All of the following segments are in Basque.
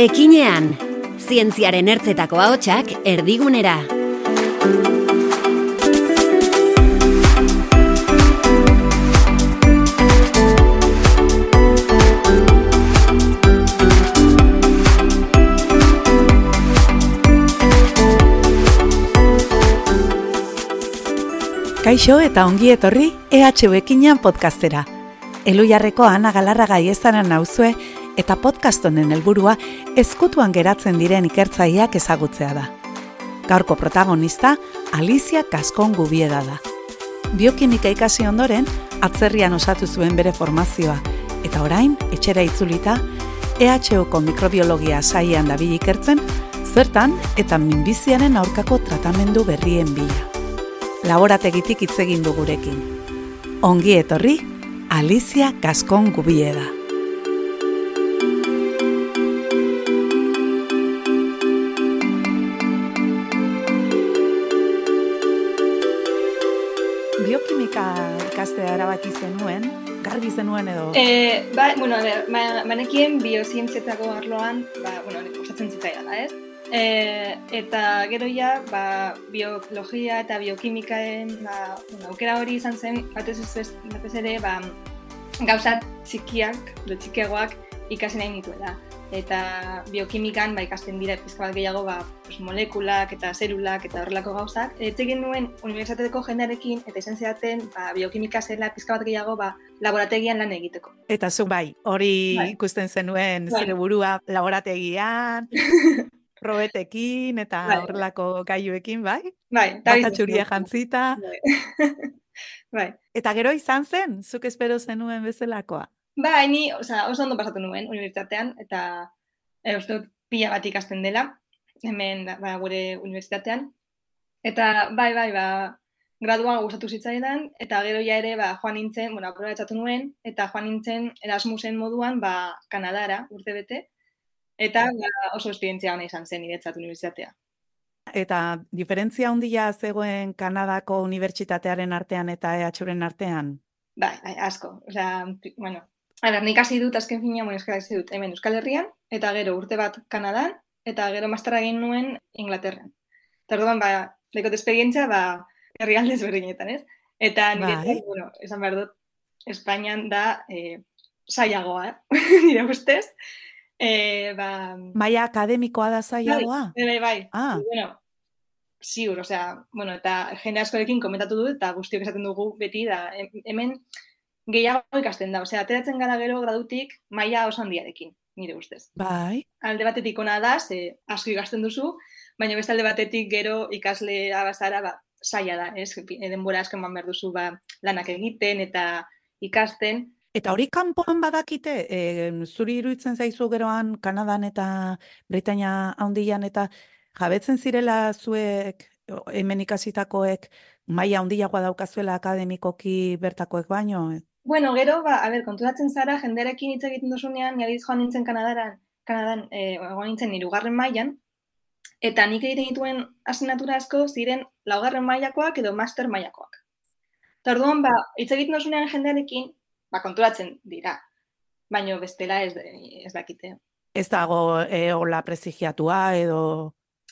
Ekinean, zientziaren ertzetako ahotsak erdigunera. Kaixo eta ongi etorri EHU Ekinean podcastera. Elu jarreko ana galarra gai nauzue eta podcast honen helburua ezkutuan geratzen diren ikertzaileak ezagutzea da. Gaurko protagonista Alicia Kaskon Gubieda da. Biokimika ikasi ondoren atzerrian osatu zuen bere formazioa eta orain etxera itzulita EHUko mikrobiologia saian dabil ikertzen zertan eta minbiziaren aurkako tratamendu berrien bila laborategitik hitz egin du gurekin. Ongi etorri, Alicia Gaskon Gubieda. Biokimika ikastea erabaki zenuen, garbi zenuen edo? Eh, ba, bueno, a ver, ma, manekien biozientzietako arloan, ba, bueno, gustatzen zitzaidala, ez? E, eta gero ja, ba, biologia eta biokimikaen ba, bueno, aukera hori izan zen, batez, ez, batez ere, ba, gauza txikiak, do txikiagoak ikasi nahi nituela. Eta biokimikan ba, ikasten dira pizka bat gehiago ba, pues, molekulak eta zerulak eta horrelako gauzak. Eta egin nuen unibertsitateko jendearekin eta izan zidaten ba, biokimika zela pizka bat gehiago ba, laborategian lan egiteko. Eta zu bai, hori bai. ikusten zenuen Bai. zure burua laborategian, probetekin eta Bai. horrelako gaiuekin, bai? Bai, eta hori Bata txuria zen. jantzita. Bai. bai. Eta gero izan zen, zuk espero zenuen bezalakoa. Ba, ni, osea, oso ondo pasatu nuen unibertsitatean, eta e, uste dut pila bat ikasten dela, hemen ba, gure unibertsitatean. Eta bai, bai, ba, gradua gustatu zitzaidan, eta gero ja ere, ba, joan nintzen, bueno, aprobetxatu nuen, eta joan nintzen Erasmusen moduan, ba, Kanadara, urte bete, eta ba, oso esperientzia ona izan zen niretzat unibertsitatea. Eta diferentzia handia zegoen Kanadako unibertsitatearen artean eta EHUren artean? Bai, bai, asko. Osea, bueno, a ber, nik hasi dut azken fina, bueno, hasi dut hemen Euskal Herrian, eta gero urte bat Kanadan, eta gero masterra egin nuen Inglaterran. Eta orduan, ba, lekot esperientzia, ba, herrialde ezberdinetan, ez? Eta nire, Bai. bueno, esan behar dut, Espainian da eh, saiagoa, eh? nire ustez. Eh, ba, Maia akademikoa da zailagoa? bai, bai, bai. Ah, Bueno, ziur, osea, bueno, eta jende askorekin komentatu dut, eta guztiok esaten dugu beti, da, he- hemen gehiago ikasten da, osea, ateratzen gara gero gradutik maila oso handiarekin, nire ustez. bai. Alde batetik ona da, ze asko ikasten duzu, baina beste alde batetik gero ikasle abazara, ba, saia da, ez? Denbora asko eman behar duzu, ba, lanak egiten eta ikasten, Eta hori kanpoan badakite, e, zuri iruditzen zaizu geroan Kanadan eta Britainia handian eta jabetzen zirela zuek hemen ikasitakoek maila handiagoa daukazuela akademikoki bertakoek baino? Bueno, gero, ba, a ber, konturatzen zara, jenderekin hitz egiten duzunean, nire joan nintzen Kanadaran, Kanadan, eh, egon nintzen hirugarren mailan, eta nik egiten dituen asignatura asko ziren laugarren mailakoak edo master mailakoak. Eta orduan, ba, hitz egiten duzunean jendearekin, ba, konturatzen dira. Baino bestela ez, ez dakite. Ez dago e, hola prestigiatua edo...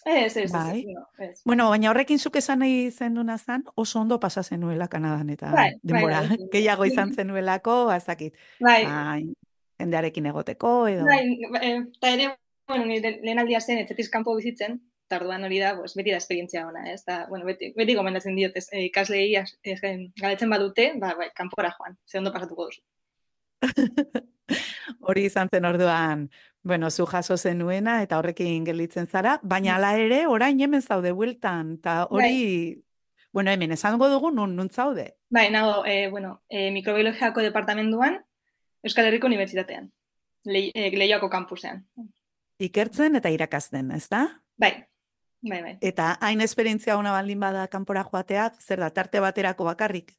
Ez, ez, Bai. ez, ez. Bueno, baina horrekin zuk esan nahi zenduna zan, oso ondo pasa zenuela Kanadan eta Bai, bai, denbora bai. gehiago izan zenuelako, ba, ez dakit, Bai, bai, jendearekin egoteko edo... Bai, eh, eta ere, bueno, lehen aldia zen, etxetiz kanpo bizitzen, eta orduan hori da, pues, beti da esperientzia ona, ez? Da, bueno, beti, beti gomendatzen diot, ez, eh, ikasleei as- ez, eh, galetzen badute, ba, bai, kanpora joan, ze ondo pasatuko duzu. Hori izan zen orduan, bueno, zu jaso zenuena eta horrekin gelditzen zara, baina hala ere orain hemen zaude bueltan, eta hori, bueno, hemen esango dugu nun, nun zaude. Bai, nago, eh, bueno, eh, mikrobiologiako departamenduan, Euskal Herriko Unibertsitatean, Le, eh, Leioako kampusean. Ikertzen eta irakasten, ez da? Bai, bai, bai. Eta hain esperientzia ona baldin bada kanpora joateak, zer da, tarte baterako bakarrik.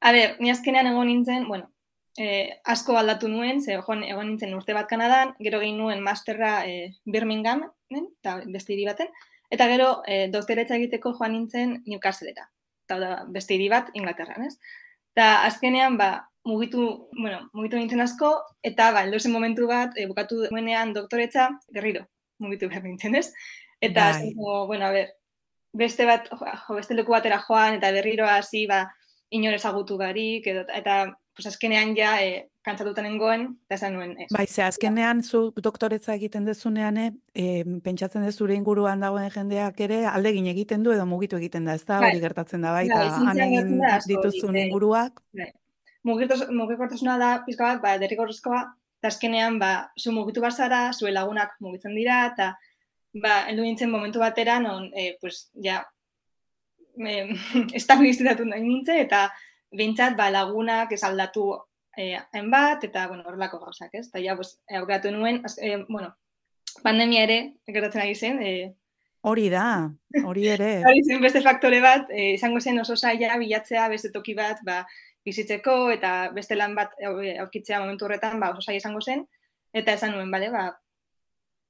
A ber, ni azkenean egon nintzen, bueno, eh, asko aldatu nuen, ze joan, egon nintzen urte bat Kanadan, gero egin nuen masterra eh, Birmingham, eta beste hiri baten, eta gero eh, doktoretza egiteko joan nintzen Newcastlera, eta da beste hiri bat Inglaterran, ez? Eta azkenean, ba, mugitu, bueno, mugitu nintzen asko, eta ba, eldozen momentu bat, e, bukatu duenean doktoretza, gerriro, mugitu behar nintzen, ez? Eta, bai. bueno, a ber, beste bat, jo, beste leku batera joan, eta berriro hasi, ba, inor ezagutu garik, edo, eta, pues, azkenean ja, e, kantzatuta nengoen, eta esan nuen, ez. Bai, ze, azkenean, zu doktoretza egiten dezunean, e, pentsatzen dezure inguruan dagoen jendeak ere, aldegin egiten du edo mugitu egiten da, ez da, bai. hori gertatzen da, bai, bai eta bai, egin dituzun inguruak. Bai mugikortasuna da pizka bat, ba, derrigorrezkoa, eta azkenean, ba, zu mugitu bazara, zue lagunak mugitzen dira, eta ba, heldu nintzen momentu batera, non, e, pues, ja, e, estabilizitatu nahi nintzen, eta bintzat, ba, lagunak esaldatu e, hainbat, eta, bueno, horrelako gauzak, ez? Eta, ja, pues, aurkatu nuen, az, e, bueno, pandemia ere, gertatzen ari zen, e, Hori da, hori ere. Hori zen beste faktore bat, e, izango zen oso zaila bilatzea beste toki bat, ba, bizitzeko eta beste lan bat aurkitzea momentu horretan ba, oso izango zen, eta esan nuen, bale, ba,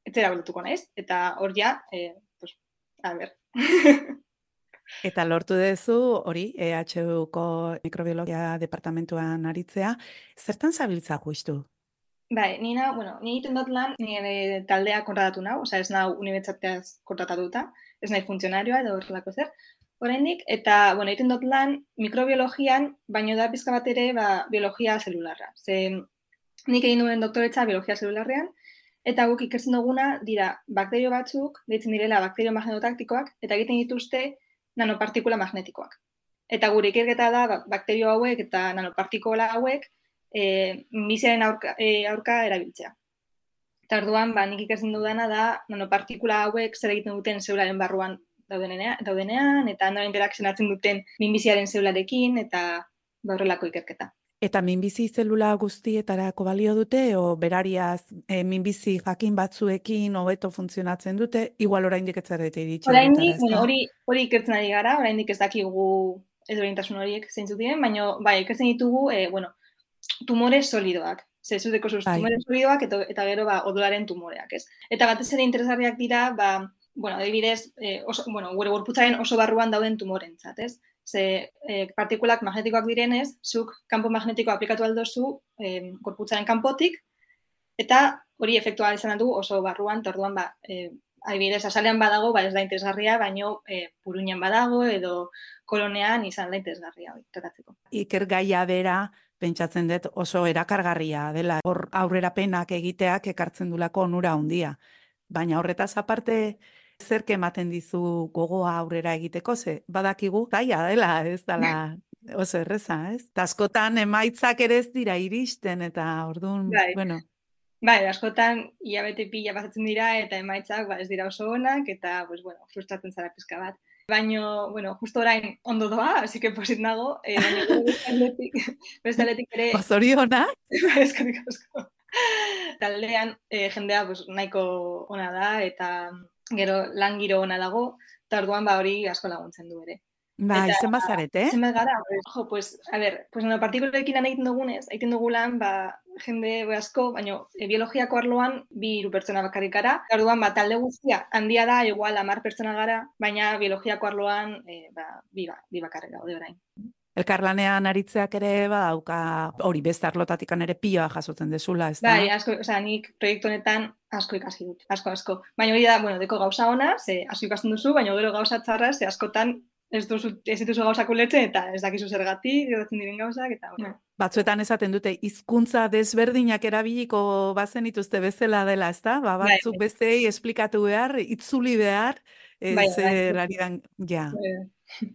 etzera bolotuko naiz, eta hor ja, e, pues, a ber. eta lortu dezu, hori, EHUko mikrobiologia departamentuan aritzea, zertan zabiltza justu? Bai, nina, bueno, ni egiten dut lan, nire taldea kontratatu nau, oza, ez nau unibertsitateaz kontratatuta, ez nahi funtzionarioa edo horrelako zer, oraindik eta bueno, egiten dut lan mikrobiologian, baino da pizka bat ere, ba, biologia zelularra. Ze nik egin duen doktoretza biologia zelularrean eta guk ikertzen duguna dira bakterio batzuk, deitzen direla bakterio magnetotaktikoak eta egiten dituzte nanopartikula magnetikoak. Eta gure ikerketa da ba, bakterio hauek eta nanopartikola hauek eh misiaren aurka, e, aurka erabiltzea. Eta orduan, ba, nik ikertzen dudana da nanopartikula hauek zer egiten duten zelularen barruan daudenean, daudenean eta nola interakzionatzen duten minbiziaren zelularekin eta horrelako ikerketa. Eta minbizi zelula guztietarako balio dute, o berariaz e, minbizi jakin batzuekin hobeto funtzionatzen dute, igual oraindik ez zarete iritsi. Oraindik, hori, hori ikertzen ari gara, oraindik ez dakigu ez horiek zeintzuk diren, baina bai, ikertzen ditugu, e, bueno, tumore solidoak. Ze, zuteko zuz, bai. tumore solidoak eta, eta gero ba, odolaren tumoreak, ez? Eta batez ere interesgarriak dira, ba, bueno, adibidez, eh, oso, bueno, gure gorputzaren oso barruan dauden tumorentzat, ez? Ze eh, partikulak magnetikoak direnez, zuk kanpo magnetiko aplikatu aldozu eh, gorputzaren kanpotik, eta hori efektua izan du oso barruan, eta orduan, ba, eh, adibidez, asalean badago, ba, ez da interesgarria, baino eh, puruñan badago, edo kolonean izan da interesgarria, hori, tratatzeko. Iker gaia bera, pentsatzen dut oso erakargarria dela, hor aurrera penak egiteak ekartzen dulako onura handia. Baina horretaz aparte, zerk ematen dizu gogoa aurrera egiteko, ze badakigu zaila dela, ez dela oso erreza, ez? Ta askotan emaitzak ere ez dira iristen eta ordun, bai. bueno. Bai, askotan ilabete pila pasatzen dira eta emaitzak ba, ez dira oso onak eta pues bueno, frustratzen zara pizka bat. Baino, bueno, justo orain ondo doa, así que posit nago, eh, beste atletik ere... Bazoriona? Bai, eskerrik asko. Taldean, eh, jendea pues, nahiko ona da eta gero lan giro ona dago, eta orduan ba hori asko laguntzen du ere. Ba, izen bazaret, eh? Zenbat gara, pues, jo, pues, a ver, pues, no, partikulekin egiten dugunez, egiten dugu lan, ba, jende asko, baina e, biologiako arloan bi hiru pertsona bakarrik gara. Orduan, ba, talde guztia, handia da, igual, amar pertsona gara, baina biologiako arloan, e, ba, bi, ba, bi bakarrik gaude orain elkarlanean aritzeak ere badauka hori beste arlotatik ere pioa jasotzen dezula, ez da? Bai, asko, osea, nik proiektu honetan asko ikasi dut, asko, asko. Baina hori da, bueno, deko gauza ona, ze asko ikasten duzu, baina gero gauza txarra, ze askotan ez duzu, ez dituzu gauzak ulertzen, eta ez dakizu zergatik, gertatzen diren gauzak, eta... Bueno. Batzuetan esaten dute, hizkuntza desberdinak erabiliko bazen ituzte bezala dela, ez da? Ba, bai, batzuk bai. bestei esplikatu behar, itzuli behar, ez bai, bai. ja. Bai.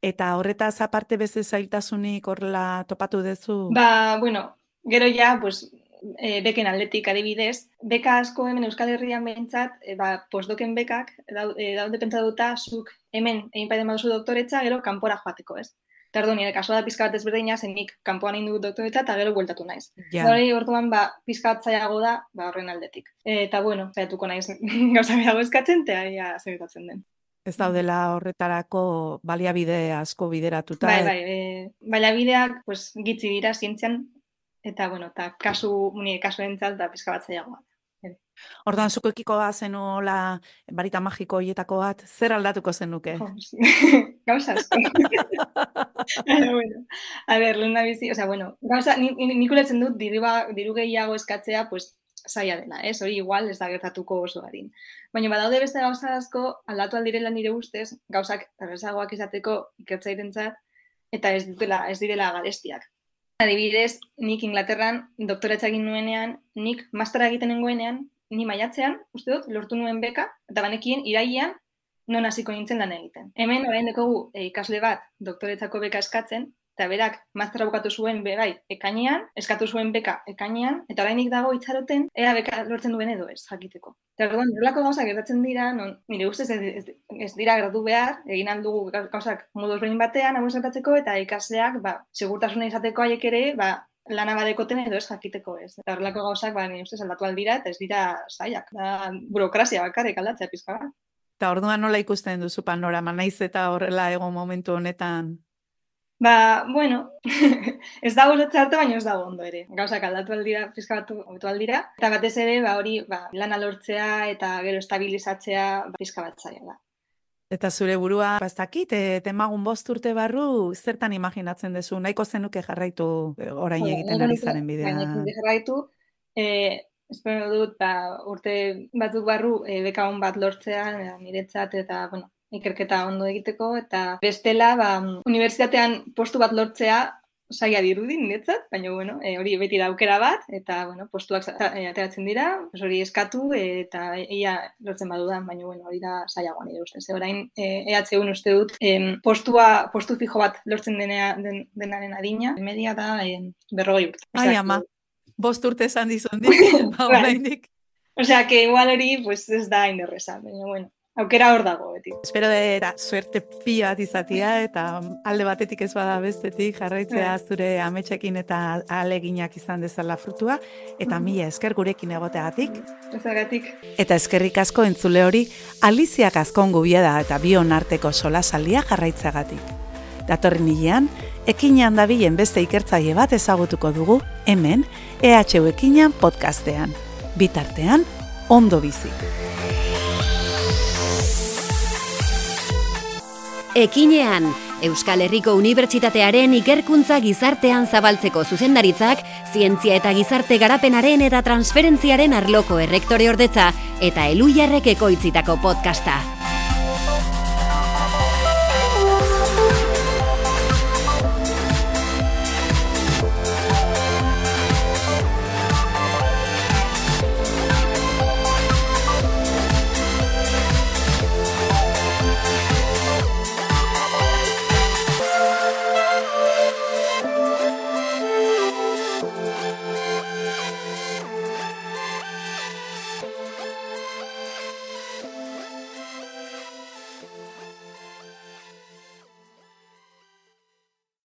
Eta horretaz aparte beste zailtasunik horrela topatu duzu? Ba, bueno, gero ja, pues, e, beken aldetik adibidez, beka asko hemen Euskal Herrian behintzat, e, ba, postdoken bekak, daude, e, daude pentsatuta, zuk hemen egin paide maduzu doktoretza, gero kanpora joateko, ez? Tardo nire kasua da pizka bat ezberdina, zenik kanpoan indu doktoretza eta gero bueltatu naiz. Ja. Hori, orduan, ba, pizka bat zailago da, ba, horren aldetik. E, eta, bueno, zaiatuko naiz gauza behago eskatzen, eta ja, zer den ez daudela horretarako baliabide asko bideratuta. Bai, bai, e, baliabideak pues, gitzi dira zientzian, eta, bueno, eta kasu, nire kasu entzat, da pizka bat zailagoa. Ordan zuko ekiko zenola barita magiko hietako bat, zer aldatuko zenuke? gauza asko. bueno, a ver, lehen bizi, o sea, bueno, gauza, nik ni, dut diru, ba, diru gehiago eskatzea, pues, zaila dela, ez? Hori igual ez da gertatuko oso garin. Baina badaude beste gauza asko, aldatu aldirela nire ustez, gauzak errezagoak izateko ikertzairentzat, eta ez dutela, ez direla garestiak. Adibidez, nik Inglaterran doktoretza egin nuenean, nik mastera egiten nengoenean, ni maiatzean, uste dut, lortu nuen beka, eta banekien iraian non hasiko nintzen lan egiten. Hemen, orain dekogu, e, ikasle bat doktoretzako beka eskatzen, eta berak maztera bukatu zuen bai ekainean, eskatu zuen beka ekainean, eta orainik dago itxaroten, ea beka lortzen duen edo ez, jakiteko. Eta orduan, nolako gauzak gertatzen dira, non, nire ustez ez, ez, ez dira gradu behar, egin aldugu gauzak modu ezberdin batean, hau esatatzeko, eta ikasleak, ba, segurtasuna izateko haiek ere, ba, lana badekoten edo ez jakiteko ez. Eta horrelako gauzak, ba, nire ustez aldatu aldira, eta ez dira zaiak. Da, burokrazia bakarrik aldatzea pizka Eta orduan nola ikusten duzu panorama, naiz eta horrela egon momentu honetan Ba, bueno, ez dago txarte, baina ez dago ondo ere. Gauzak aldatu aldira, fiskabatu aldira. Eta batez ere, ba, hori, ba, lana lortzea eta gero estabilizatzea ba, fiskabatzaia da. Eta zure burua, ba, ez dakit, e, temagun bost urte barru, zertan imaginatzen duzu, nahiko zenuke jarraitu e, orain egiten ari zaren bidea? Jarraitu, e, espero dut, ba, urte batzuk barru, e, beka bat lortzea, niretzat, eta, bueno, ikerketa ondo egiteko, eta bestela, ba, unibertsitatean postu bat lortzea, saia dirudi niretzat, baina bueno, e, hori beti da aukera bat, eta bueno, postuak e, ateratzen dira, hori eskatu, e, eta ia lortzen badudan, baina bueno, hori da saiagoa nire ustez. E, orain, e, EHU uste dut, e, postua, postu fijo bat lortzen denea, den, denaren adina, media da e, berrogei urte. Ai, ama, bost urte esan dizundik, ba, bai. Osea, que igual hori, pues ez da inerreza, baina bueno aukera hor dago, beti. Espero da, suerte pia bat izatia, eta alde batetik ez bada bestetik jarraitzea bai. zure ametxekin eta aleginak izan dezala frutua, eta mm. mila esker gurekin egoteagatik. Ezagatik. Eta eskerrik asko entzule hori, aliziak azkongu da eta bion arteko sola salia jarraitzeagatik. Datorren hilean, ekinean dabilen beste ikertzaile bat ezagutuko dugu, hemen, EHU ekinean podcastean. Bitartean, ondo bizik. Ekinean, Euskal Herriko Unibertsitatearen ikerkuntza gizartean zabaltzeko zuzendaritzak, zientzia eta gizarte garapenaren eta transferentziaren arloko errektore ordetza eta eluiarrek ekoitzitako podcasta.